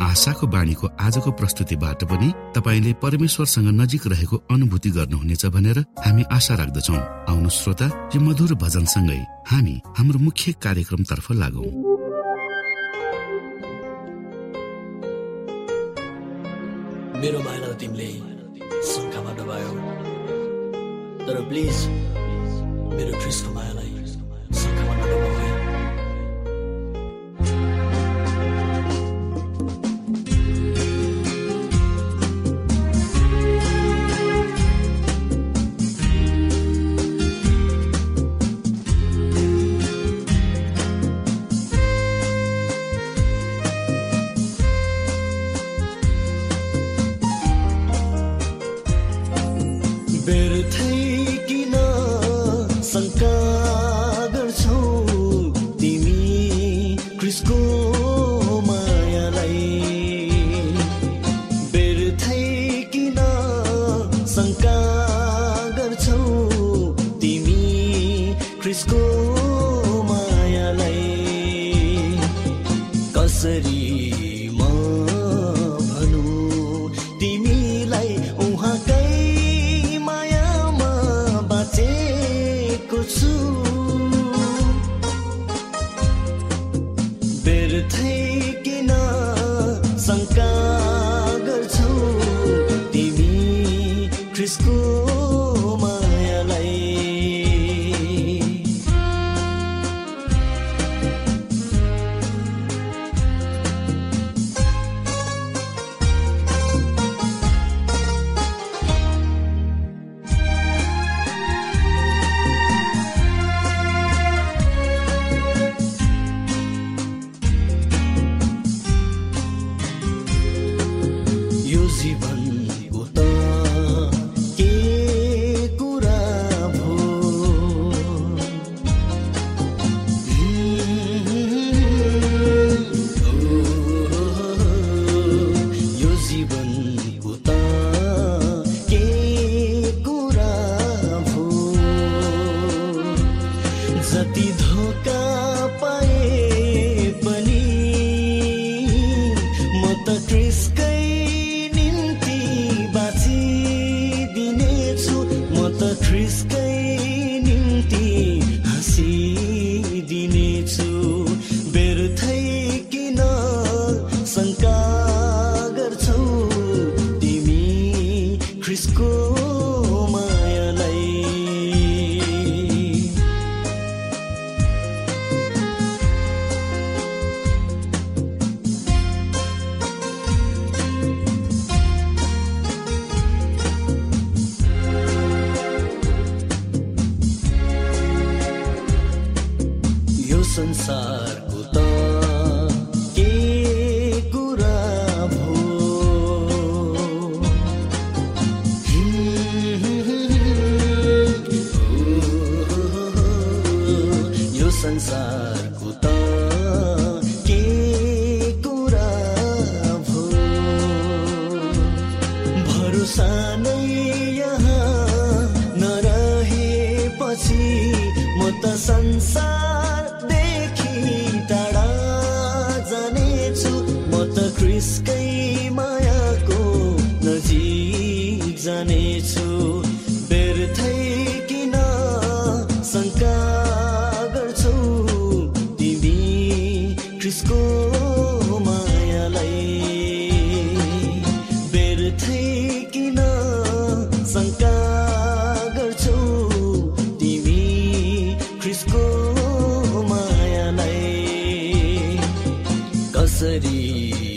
आशाको बाणीको आजको प्रस्तुतिबाट पनि तपाईँले परमेश्वरसँग नजिक रहेको अनुभूति गर्नुहुनेछ भनेर हामी आशा राख्दछौ। आउनु श्रोता यो मधुर भजनसँगै हामी हाम्रो मुख्य कार्यक्रम तर्फ लागौ। मेरो मायालाई तिमीले शङ्खामा डबायो तर प्लिज मेरो मायालाई सती धोखा City.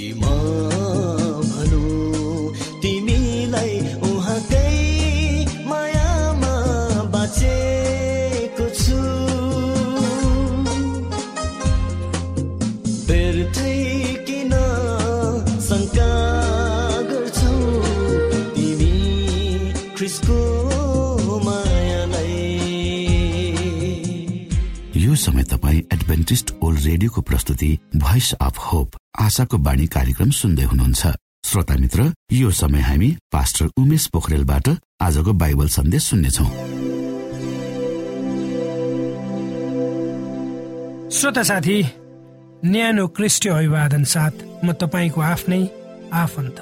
रेडियोको प्रस्तुति भोइस अफ होप आशाको बाणी कार्यक्रम सुन्दै हुनुहुन्छ। श्रोता मित्र यो समय हामी पास्टर उमेश पोखरेलबाट आजको बाइबल सन्देश सुन्नेछौ। श्रोता साथी न्यानो क्रिस्टि अभिवादन साथ म तपाईँको आफ्नै आफन्त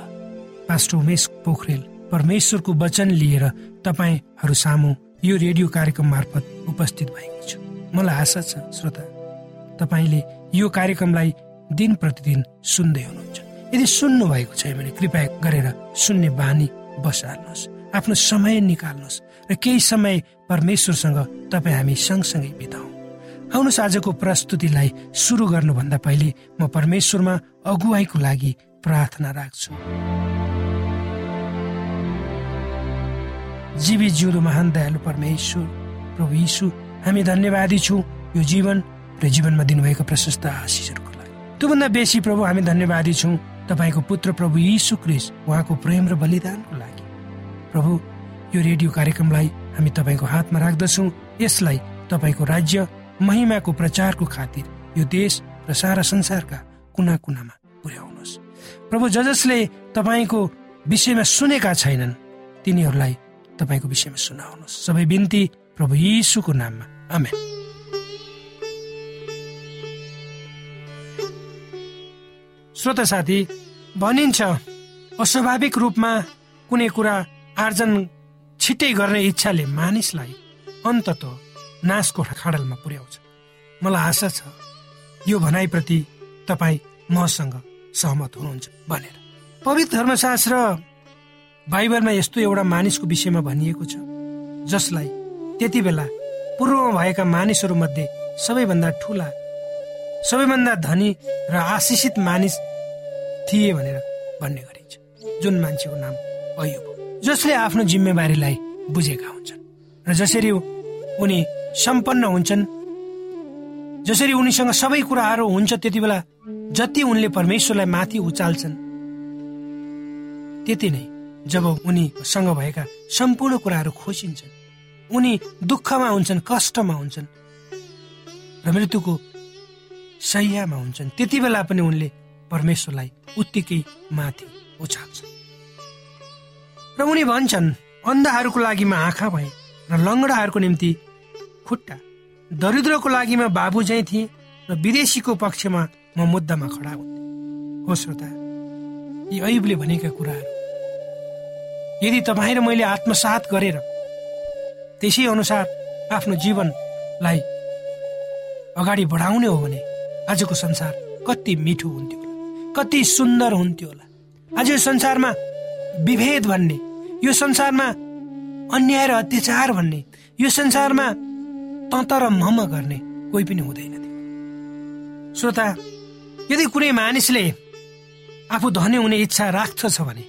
पास्टर उमेश पोखरेल परमेश्वरको वचन लिएर तपाईँहरू सामु यो रेडियो कार्यक्रम मार्फत उपस्थित भएको छु। मलाई आशा छ श्रोता तपाईँले यो कार्यक्रमलाई दिन प्रतिदिन सुन्दै हुनुहुन्छ। यदि सुन्नु भएको छैन भने कृपया गरेर सुन्ने बानी बसाल्नुहोस् आफ्नो समय निकाल्नुहोस् र केही समय परमेश्वरसँग तपाईँ हामी सँगसँगै बिताउँ। आउनुहोस् आजको प्रस्तुतिलाई सुरु गर्नुभन्दा पहिले म परमेश्वरमा अगुवाईको लागि प्रार्थना राख्छु। जीवी जिउँदो महान दयालु परमेश्वर प्रभु यीशु हामी धन्यवादी छौँ। यो जीवन र जीवनमा दिनुभएको प्रशस्त आशिषहरूको लागि। त्योभन्दा बेसी प्रभु हामी धन्यवादी छौँ। तपाईँको पुत्र प्रभु यीशु क्रिस उहाँको प्रेम र बलिदानको लागि। प्रभु यो रेडियो कार्यक्रमलाई हामी तपाईँको हातमा राख्दछौँ। यसलाई तपाईँको राज्य महिमाको प्रचारको खातिर यो देश र सारा संसारका कुना कुनामा पुर्याउनुहोस्। प्रभु ज जसले तपाईँको विषयमा सुनेका छैनन् तिनीहरूलाई तपाईँको विषयमा सुनाउनुहोस्। सबै बिन्ती प्रभु यीशुको नाममा। आमेन। श्रोत साथी भनिन्छ अस्वाभाविक रूपमा कुनै कुरा आर्जन छिट्टै गर्ने इच्छाले मानिसलाई अन्तत नाशको खाडलमा पुर्याउँछ। मलाई आशा छ यो भनाइप्रति तपाईँ मसँग सहमत हुनुहुन्छ भनेर। पवित्र धर्मशास्त्र बाइबलमा यस्तो एउटा मानिसको विषयमा भनिएको छ जसलाई त्यति बेला पूर्वमा भएका मानिसहरूमध्ये सबैभन्दा ठुला सबैभन्दा धनी र आशिषित मानिस थिए भनेर भन्ने गरिन्छ। जुन मान्छेको नाम अयुब जसले आफ्नो जिम्मेवारीलाई बुझेका हुन्छन् र जसरी उनी सम्पन्न हुन्छन् जसरी उनीसँग सबै कुराहरू हुन्छ त्यति बेला जति उनले परमेश्वरलाई माथि उचाल्छन् त्यति नै जब उनीसँग भएका सम्पूर्ण कुराहरू खोसिन्छन् उनी दुःखमा हुन्छन् कष्टमा हुन्छन् र मृत्युको सैयामा हुन्छन् त्यति बेला पनि उनले परमेश्वरलाई उत्तिकै माथि उछाल्छ। र उनी भन्छन् अन्धाहरूको लागि म आँखा भए र लङ्गडाहरूको निम्ति खुट्टा। दरिद्रको लागि म बाबु झै थिएँ र विदेशीको पक्षमा म मुद्दामा खडा हुन्थेँ हो श्रोता यी ऐबले भनेका कुराहरू। यदि तपाईँ र मैले आत्मसात गरेर त्यसै अनुसार आफ्नो जीवनलाई अगाडि बढाउने हो भने आजको संसार कति मिठो हुन्थ्यो। कति सुन्दर हुन्थ्यो होला। आज यो संसारमा विभेद भन्ने यो संसारमा अन्याय र अत्याचार भन्ने यो संसारमा तत र मम गर्ने कोही पनि हुँदैन थियो। श्रोता यदि कुनै मानिसले आफू धनी हुने इच्छा राख्दछ भने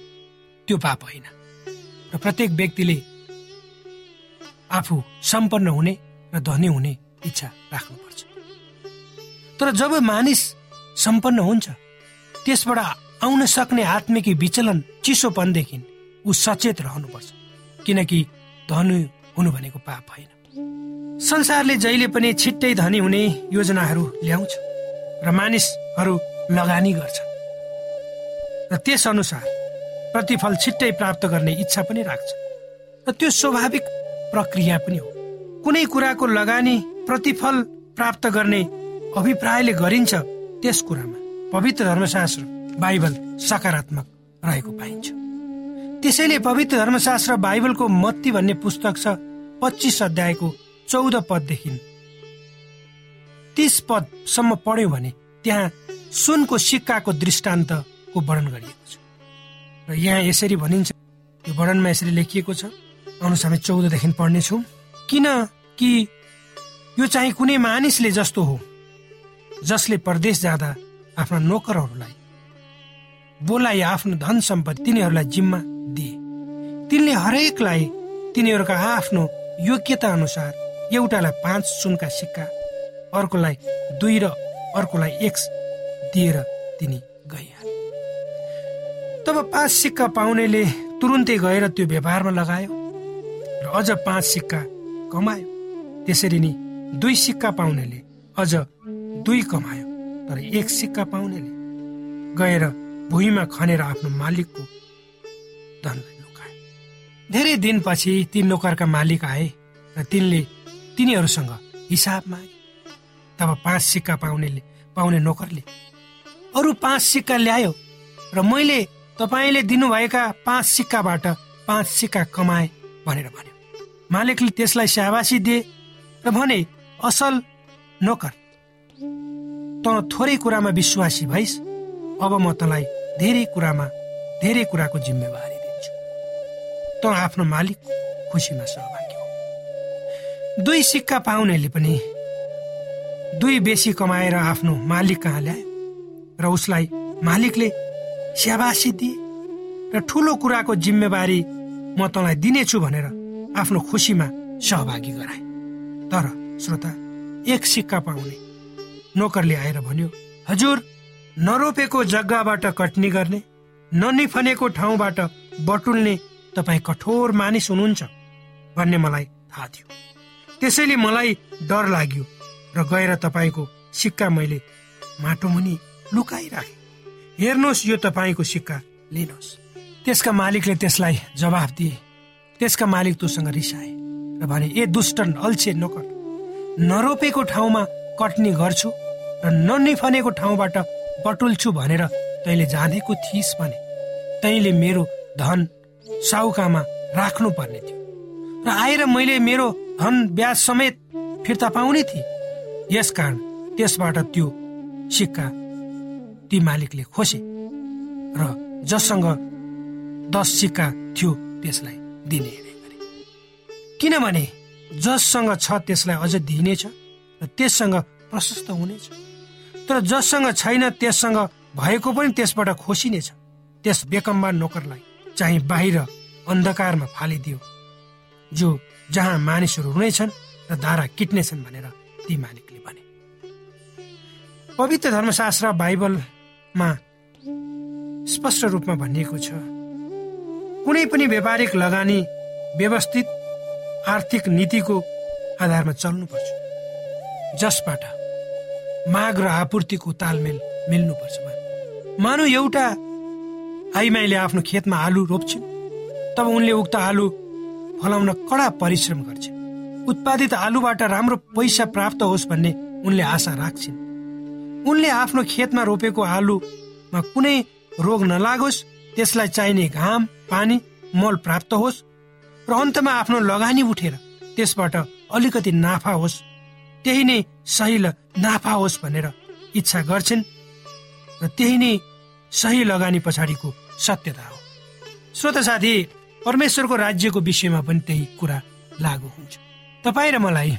त्यो पाप होइन र प्रत्येक व्यक्तिले आफू सम्पन्न हुने र धनी हुने इच्छा राख्नुपर्छ। तर जब मानिस सम्पन्न हुन्छ त्यसबाट आउन सक्ने आत्मिक विचलन चिसोपनदेखि ऊ सचेत रहनुपर्छ। किनकि धनु हुनु भनेको पाप होइन। संसारले जहिले पनि छिट्टै धनी हुने योजनाहरू ल्याउँछ र मानिसहरू लगानी गर्छ। र त्यस अनुसार प्रतिफल छिट्टै प्राप्त गर्ने इच्छा पनि राख्छ। र त्यो स्वाभाविक प्रक्रिया पनि हो। कुनै कुराको लगानी प्रतिफल प्राप्त गर्ने अभिप्रायले गरिन्छ त्यस कुरामा। पवित्र धर्मशास्त्र बाइबल सकारात्मक रहेको पाइन्छ। त्यसैले पवित्र धर्मशास्त्र बाइबलको मत्ती भन्ने पुस्तक छ पच्चिस अध्यायको चौध पददेखि। तिस पदसम्म पढ्यौँ भने त्यहाँ सुनको सिक्काको दृष्टान्तको वर्णन गरिएको छ। र यहाँ यसरी भनिन्छ यो वर्णनमा यसरी लेखिएको छ। अनुसार हामी चौधदेखि पढ्नेछौँ। किन कि यो चाहिँ कुनै मानिसले जस्तो हो जसले परदेश जाँदा आफ्ना नोकरहरूलाई। बोलाइ आफ्नो धन सम्पत्ति तिनीहरूलाई जिम्मा दिए। तिनले हरेकलाई तिनीहरूका आफ्नो योग्यता अनुसार एउटालाई पाँच सुनका सिक्का अर्कोलाई दुई र अर्कोलाई एक दिएर तिनी गइहाले। तब पाँच सिक्का पाउनेले तुरुन्तै गएर त्यो व्यापारमा लगायो र अझ पाँच सिक्का कमायो। त्यसरी नै दुई सिक्का पाउनेले अझ दुई कमायो। तर एक सिक्का पाउनेले गएर भुइँमा खनेर आफ्नो मालिकको धनलाई लुकाए। धेरै दिनपछि ती नोकरका मालिक आए र तिनले तिनीहरूसँग हिसाब मागे। तब पाँच सिक्का पाउनेले पाउने नोकरले अरू पाँच सिक्का ल्यायो र मैले तपाईँले दिनुभएका पाँच सिक्काबाट पाँच सिक्का कमाए भनेर भन्यो। मालिकले त्यसलाई स्याबासी दिए र भने असल नोकर त थोरै कुरामा विश्वासी भइस। अब म तँलाई धेरै कुरामा धेरै कुराको जिम्मेवारी दिन्छु। त आफ्नो मालिक खुसीमा सहभागी हो। दुई सिक्का पाउनेले पनि दुई बेसी कमाएर आफ्नो मालिक कहाँ ल्यायो र उसलाई मालिकले स्याबासी दिए? र ठुलो कुराको जिम्मेवारी म तँलाई दिनेछु भनेर आफ्नो खुसीमा सहभागी गराए। तर श्रोता एक सिक्का पाउने नोकरले आएर भन्यो हजुर नरोपेको जग्गाबाट कटनी गर्ने ननिफनेको ठाउँबाट बटुल्ने तपाईँ कठोर मानिस हुनुहुन्छ भन्ने मलाई थाहा थियो। त्यसैले मलाई डर लाग्यो र गएर तपाईँको सिक्का मैले माटो मुनि लुकाइराखेँ। हेर्नुहोस् यो तपाईँको सिक्का लिनुहोस्। त्यसका मालिकले त्यसलाई जवाफ दिए। त्यसका मालिक तोसँग रिसाए र भने ए दुष्ट अल्छे नोकर नरोपेको ठाउँमा कटनी गर्छु र ननिफनेको ठाउँबाट बटुल्छु भनेर तैँले जानेको थिइस् भने तैँले मेरो धन साउकामा राख्नु पर्ने थियो। र आएर मैले मेरो धन ब्याज समेत फिर्ता पाउने थिएँ। यसकारण त्यसबाट त्यो सिक्का ती मालिकले खोसे र जससँग दस सिक्का थियो त्यसलाई दिने गरे किनभने जससँग छ त्यसलाई अझ दिइनेछ र त्यससँग प्रशस्त हुनेछ। तर जससँग छैन त्यससँग भएको पनि त्यसबाट खोसिनेछ त्यस बेकम्बा नोकरलाई चाहिँ बाहिर अन्धकारमा फालिदियो। जो जहाँ मानिसहरू हुनेछन् र धारा किट्नेछन् भनेर ती मालिकले भने। पवित्र धर्मशास्त्र बाइबलमा स्पष्ट रूपमा भनिएको छ कुनै पनि व्यापारिक लगानी व्यवस्थित आर्थिक नीतिको आधारमा चल्नुपर्छ। जसबाट माग र आपूर्तिको तालमेल मिल्नुपर्छ मानव एउटा आइमाईले आफ्नो खेतमा आलु रोप्छिन् तब उनले उक्त आलु फलाउन कडा परिश्रम गर्छिन्। उत्पादित आलुबाट राम्रो पैसा प्राप्त होस् भन्ने उनले आशा राख्छिन्। उनले आफ्नो खेतमा रोपेको आलुमा कुनै रोग नलागोस् त्यसलाई चाहिने घाम पानी मल प्राप्त होस् र अन्तमा आफ्नो लगानी उठेर त्यसबाट अलिकति नाफा होस्। त्यही नै सही नाफा होस् भनेर इच्छा गर्छन् र त्यही नै सही लगानी पछाडिको सत्यता हो। श्रोत साथी परमेश्वरको राज्यको विषयमा पनि त्यही कुरा लागू हुन्छ। तपाईँ र मलाई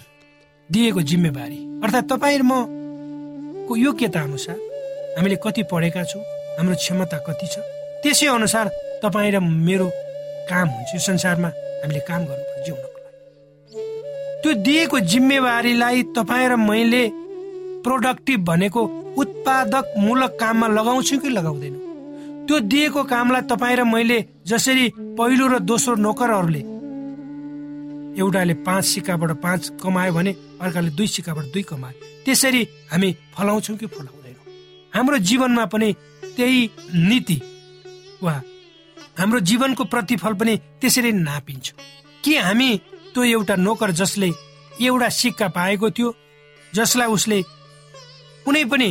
दिएको जिम्मेवारी अर्थात् तपाईँ र म को योग्यता अनुसार हामीले कति पढेका छौँ हाम्रो क्षमता कति छ त्यसै अनुसार तपाईँ र मेरो काम हुन्छ। यो संसारमा हामीले काम गर्नुपर्छ जिउनको लागि त्यो दिएको जिम्मेवारीलाई तपाईँ र मैले प्रोडक्टिभ भनेको उत्पादक मूलक काममा लगाउँछु कि लगाउँदैन? त्यो दिएको कामलाई तपाईँ र मैले जसरी पहिलो र दोस्रो नोकरहरूले एउटाले पाँच सिक्काबाट पाँच कमायो भने अर्काले दुई सिक्काबाट दुई कमायो त्यसरी हामी फलाउँछौँ कि फलाउँदैनौँ? हाम्रो जीवनमा पनि त्यही नीति वा हाम्रो जीवनको प्रतिफल पनि त्यसरी नापिन्छ। के हामी त्यो एउटा नोकर जसले एउटा सिक्का पाएको थियो जसलाई उसले कुनै पनि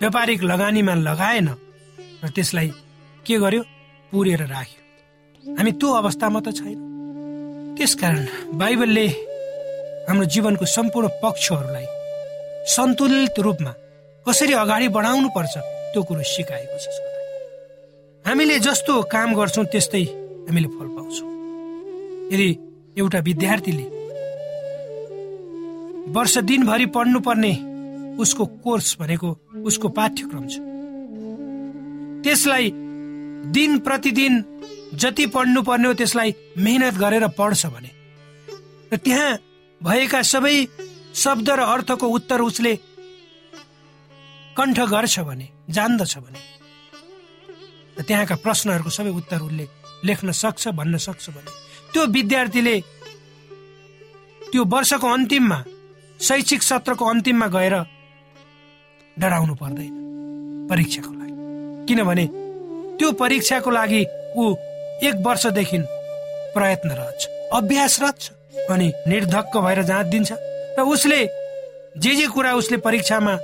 व्यापारिक लगानीमा लगाएन र त्यसलाई के गर्यो? पुरेर राख्यो। हामी त्यो अवस्थामा त छैन। त्यसकारण बाइबलले हाम्रो जीवनको सम्पूर्ण पक्षहरूलाई सन्तुलित रूपमा कसरी अगाडि बढाउनु पर्छ त्यो कुरो सिकाएको छ हामीले जस्तो काम गर्छौँ त्यस्तै हामीले फल पाउँछौँ। यदि एउटा विद्यार्थीले। वर्ष दिनभरि पढ्नुपर्ने उसको कोर्स भनेको उसको पाठ्यक्रम छ। त्यसलाई दिन प्रतिदिन जति पढ्नु पर्ने हो त्यसलाई मेहनत गरेर पढ्छ भने। र त्यहाँ भएका सबै शब्द र अर्थको उत्तर उसले कण्ठ गर्छ भने जान्दछ भने। र त्यहाँका प्रश्नहरूको सबै उत्तर उसले लेख्न सक्छ भन्न सक्छ भने। त्यो विद्यार्थीले त्यो वर्षको अन्तिममा शैक्षिक सत्रको अन्तिममा गएर डराउनु पर्दैन परीक्षाको लागि। किनभने त्यो परीक्षाको लागि ऊ एक वर्षदेखि प्रयत्नरत छ अभ्यासरत छ अनि निर्धक्क भएर जाँच दिन्छ र उसले जे जे कुरा उसले परीक्षामा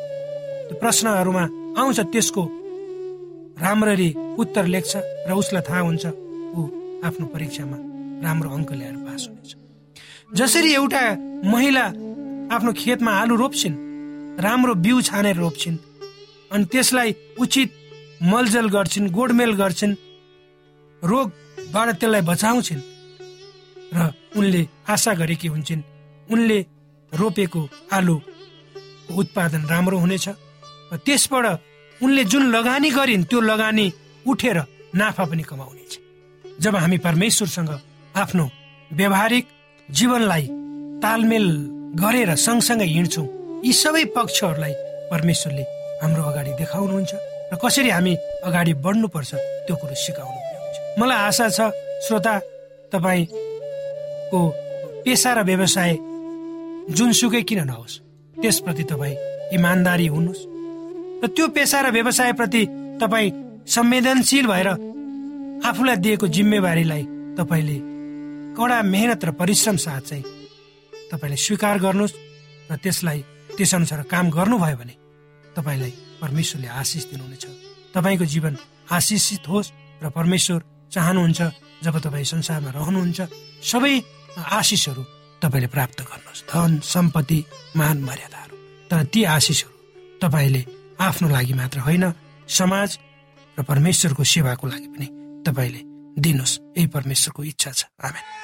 प्रश्नहरूमा आउँछ त्यसको राम्ररी उत्तर लेख्छ र उसलाई थाहा हुन्छ ऊ आफ्नो परीक्षामा राम्रो अङ्क ल्याएर पास हुनेछ। जसरी एउटा महिला आफ्नो खेतमा आलु रोप्छिन् राम्रो बिउ छानेर रोप्छिन् अनि त्यसलाई उचित मलजल गर्छिन् गोडमेल गर्छिन् रोगबाट त्यसलाई बचाउँछिन् र उनले आशा गरेकी हुन्छन् उनले रोपेको आलु उत्पादन राम्रो हुनेछ। र त्यसबाट उनले जुन लगानी गरिन् त्यो लगानी उठेर नाफा पनि कमाउनेछ जब हामी परमेश्वरसँग आफ्नो व्यवहारिक जीवनलाई तालमेल गरेर सँगसँगै हिँड्छौँ। यी सबै पक्षहरूलाई परमेश्वरले हाम्रो अगाडि देखाउनुहुन्छ र कसरी हामी अगाडि बढ्नुपर्छ त्यो कुरो सिकाउनु मलाई आशा छ श्रोता तपाईँको पेसा र व्यवसाय जुनसुकै किन नहोस् त्यसप्रति तपाईँ इमान्दारी हुनुहोस्। र त्यो पेसा र व्यवसायप्रति तपाईँ संवेदनशील भएर आफूलाई दिएको जिम्मेवारीलाई तपाईँले कडा मेहनत र परिश्रम साथ चाहिँ तपाईँले स्वीकार गर्नुहोस् र त्यसलाई त्यसअनुसार काम गर्नुभयो भने तपाईँलाई परमेश्वरले आशिष दिनुहुनेछ। तपाईँको जीवन आशिषित होस् र परमेश्वर चाहनुहुन्छ जब तपाईँ संसारमा रहनुहुन्छ सबै आशिषहरू तपाईँले प्राप्त गर्नुहोस्। धन सम्पत्ति मान मर्यादाहरू। तर ती आशिषहरू तपाईँले आफ्नो लागि मात्र होइन समाज र परमेश्वरको सेवाको लागि पनि तपाईँले दिनुहोस्। यही परमेश्वरको इच्छा छ। आमेन।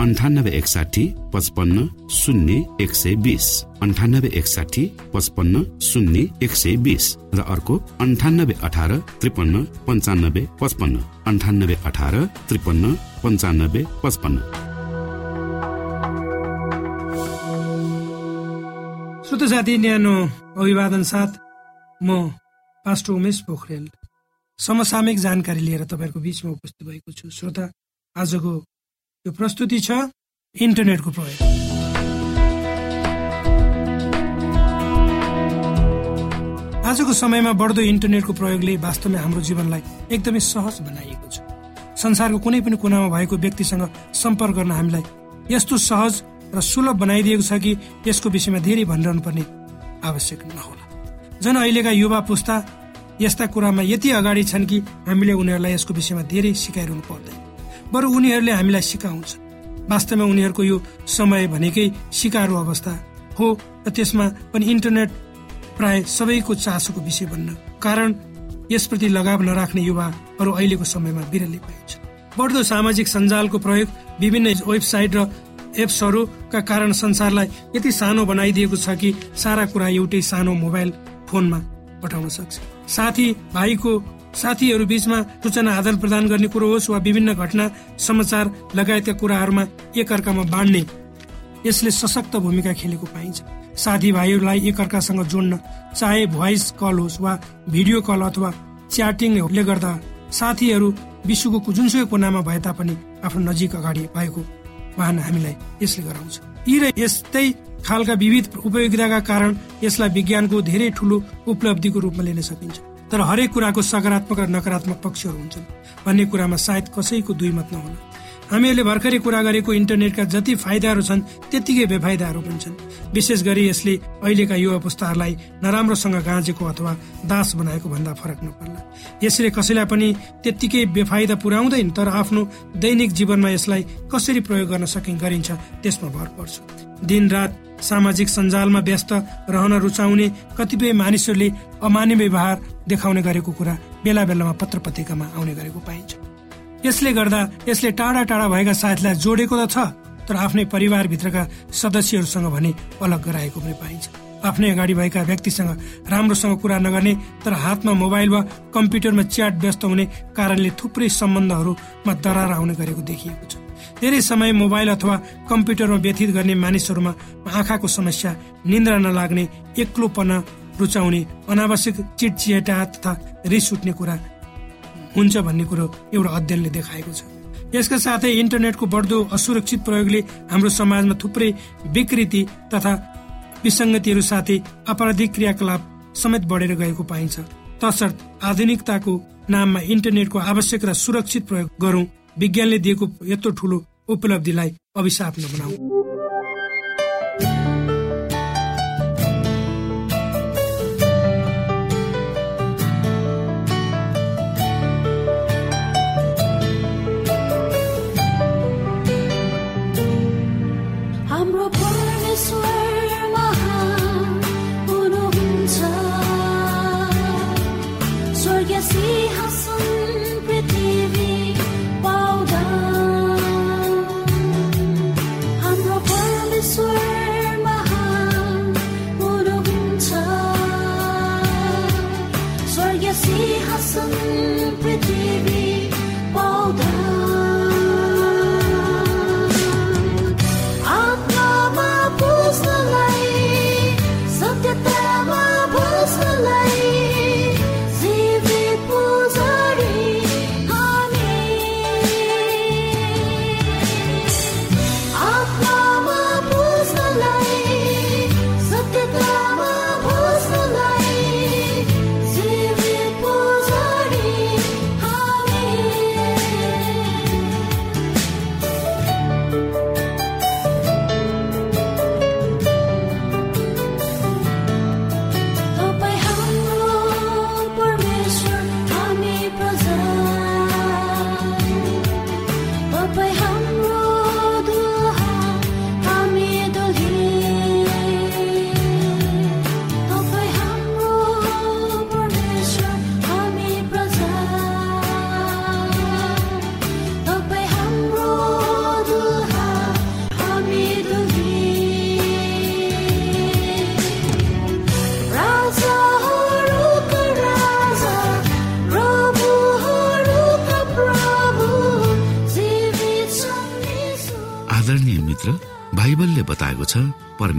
अन्ठानब्बे एकसाठी पचपन्न शून्य एक सय बिस अन्ठानब्बे एकसाठी पचपन्न शून्य एक सय बिस र अर्को अन्ठानब्बे अठार त्रिपन्न पन्चानब्बे पचपन्न. अन्ठानब्बे अठार त्रिपन्न पन्चानब्बे पचपन्न. श्रोत साथी न्यानो अभिवादन साथ म पास्टर उमेश पोखरेल। समसामयिक जानकारी लिएर तपाईँहरूको बिचमा उपस्थित भएको छु। श्रोता आजको यो प्रस्तुति छ इन्टरनेटको प्रयोग। आजको समयमा बढ्दो इन्टरनेटको प्रयोगले वास्तवमा हाम्रो जीवनलाई एकदमै सहज बनाइएको छ। संसारको कुनै पनि कुनामा भएको व्यक्तिसँग सम्पर्क गर्न हामीलाई यस्तो सहज र सुलभ बनाइदिएको छ कि यसको विषयमा धेरै भनिरहनु पर्ने आवश्यक नहोला। झन् अहिलेका युवा पुस्ता यस्ता कुरामा यति अगाडि छन् कि हामीले उनीहरूलाई यसको विषयमा धेरै सिकाइरहनु पर्दैन। बरु उनीहरूले हामीलाई सिकाउँछ वास्तवमा उनीहरूको यो समय भनेकै सिकारु अवस्था हो र त्यसमा पनि इन्टरनेट प्राय सबैको चासोको विषय बन्न कारण यसप्रति लगाव नराख्ने युवाहरू अहिलेको समयमा बिरलै पाइन्छ बढ्दो सामाजिक सञ्जालको प्रयोग विभिन्न वेबसाइट र एप्सहरूका कारण संसारलाई यति सानो बनाइदिएको छ कि सारा कुरा एउटै सानो मोबाइल फोनमा पठाउन सक्छ। साथी भाइको साथीहरू बीचमा सूचना आदान प्रदान गर्ने कुरो होस् वा विभिन्न घटना समाचार लगायतका कुराहरूमा एकअर्कामा बाँड्ने। यसले सशक्त भूमिका खेलेको पाइन्छ। साथी भाइहरूलाई एकअर्कासँग जोड्न चाहे भोइस कल होस् वा भिडियो कल अथवा च्याटिङले गर्दा साथीहरू विश्वको जुनसुकै कुनामा भए तापनि आफ्नो नजिक अगाडि भएको वाहन हामीलाई यसले गराउँछ। यी र यस्तै खालका विविध उपयोगिताका कारण यसलाई विज्ञानको धेरै ठुलो उपलब्धिको रूपमा लिन सकिन्छ। तर हरेक कुराको सकारात्मक र नकारात्मक पक्षहरू हुन्छन्। भन्ने कुरामा सायद कसैको दुई मत नहोला। हामीहरूले भर्खरै कुरा गरेको इन्टरनेटका जति फाइदाहरू छन् त्यत्तिकै बेफाइदाहरू पनि छन्। विशेष गरी यसले अहिलेका युवा पुस्ताहरूलाई नराम्रोसँग गाँजेको अथवा दास बनाएको भन्दा फरक नपर्ला। यसले कसैलाई पनि त्यत्तिकै बेफाइदा पुर्याउँदैन तर आफ्नो दैनिक जीवनमा यसलाई कसरी प्रयोग गर्न सकि गरिन्छ त्यसमा भर पर्छ। दिन रात सामाजिक सञ्जालमा व्यस्त रहन रुचाउने कतिपय मानिसहरूले अमान्य व्यवहार देखाउने गरेको कुरा बेला बेलामा पत्र पत्रिकामा आउने गरेको पाइन्छ। यसले गर्दा यसले टाढा टाढा भएका साथीलाई जोडेको त छ तर आफ्नै परिवारभित्रका सदस्यहरूसँग भने अलग गराएको पनि पाइन्छ। आफ्नै अगाडि भएका व्यक्तिसँग राम्रोसँग कुरा नगर्ने तर हातमा मोबाइल वा कम्प्युटरमा च्याट व्यस्त हुने कारणले थुप्रै सम्बन्धहरूमा दरार आउने गरेको देखिएको छ। धेरै समय मोबाइल अथवा कम्प्युटरमा व्यतीत गर्ने मानिसहरूमा आँखाको समस्या निन्द्रा नलाग्ने एक्लोपना रुचाउने अनावश्यक चिटचिटा तथा रिस उठ्ने कुरा हुन्छ भन्ने कुरो एउटा अध्ययनले देखाएको छ। यसका साथै इन्टरनेटको बढ्दो असुरक्षित प्रयोगले हाम्रो समाजमा थुप्रै विकृति तथा विसङ्गतिहरू साथै आपराधिक क्रियाकलाप समेत बढेर गएको पाइन्छ। तसर्थ आधुनिकताको नाममा इन्टरनेटको आवश्यक र सुरक्षित प्रयोग गरौं। विज्ञानले दिएको यत्रो ठुलो उपलब्धिलाई अभिशाप नबनाऊ। बाइबलले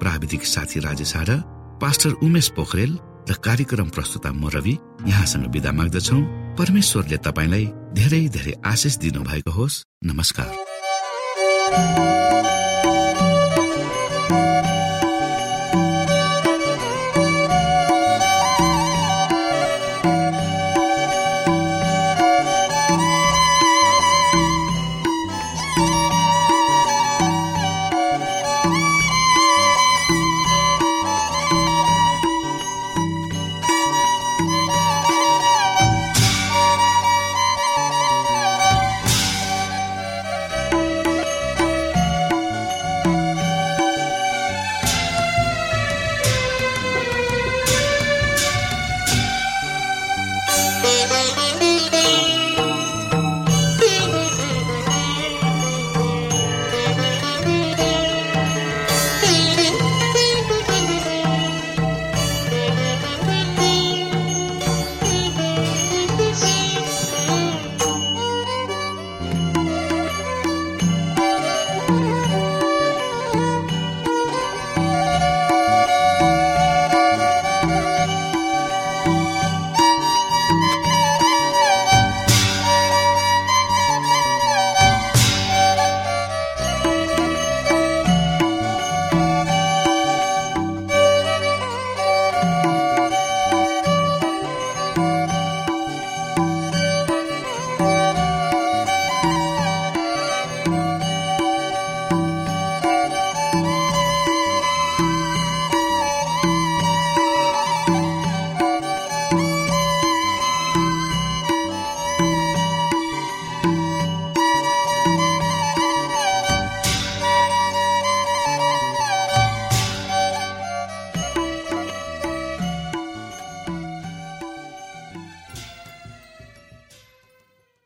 प्राविधिक साथी राजेश पास्टर उमेश पोखरेल र कार्यक्रम प्रस्तुता म रवि यहाँसँग विदा माग्दछौ। परमेश्वरले तपाईँलाई धेरै धेरै आशिष दिनु भएको होस्। नमस्कार।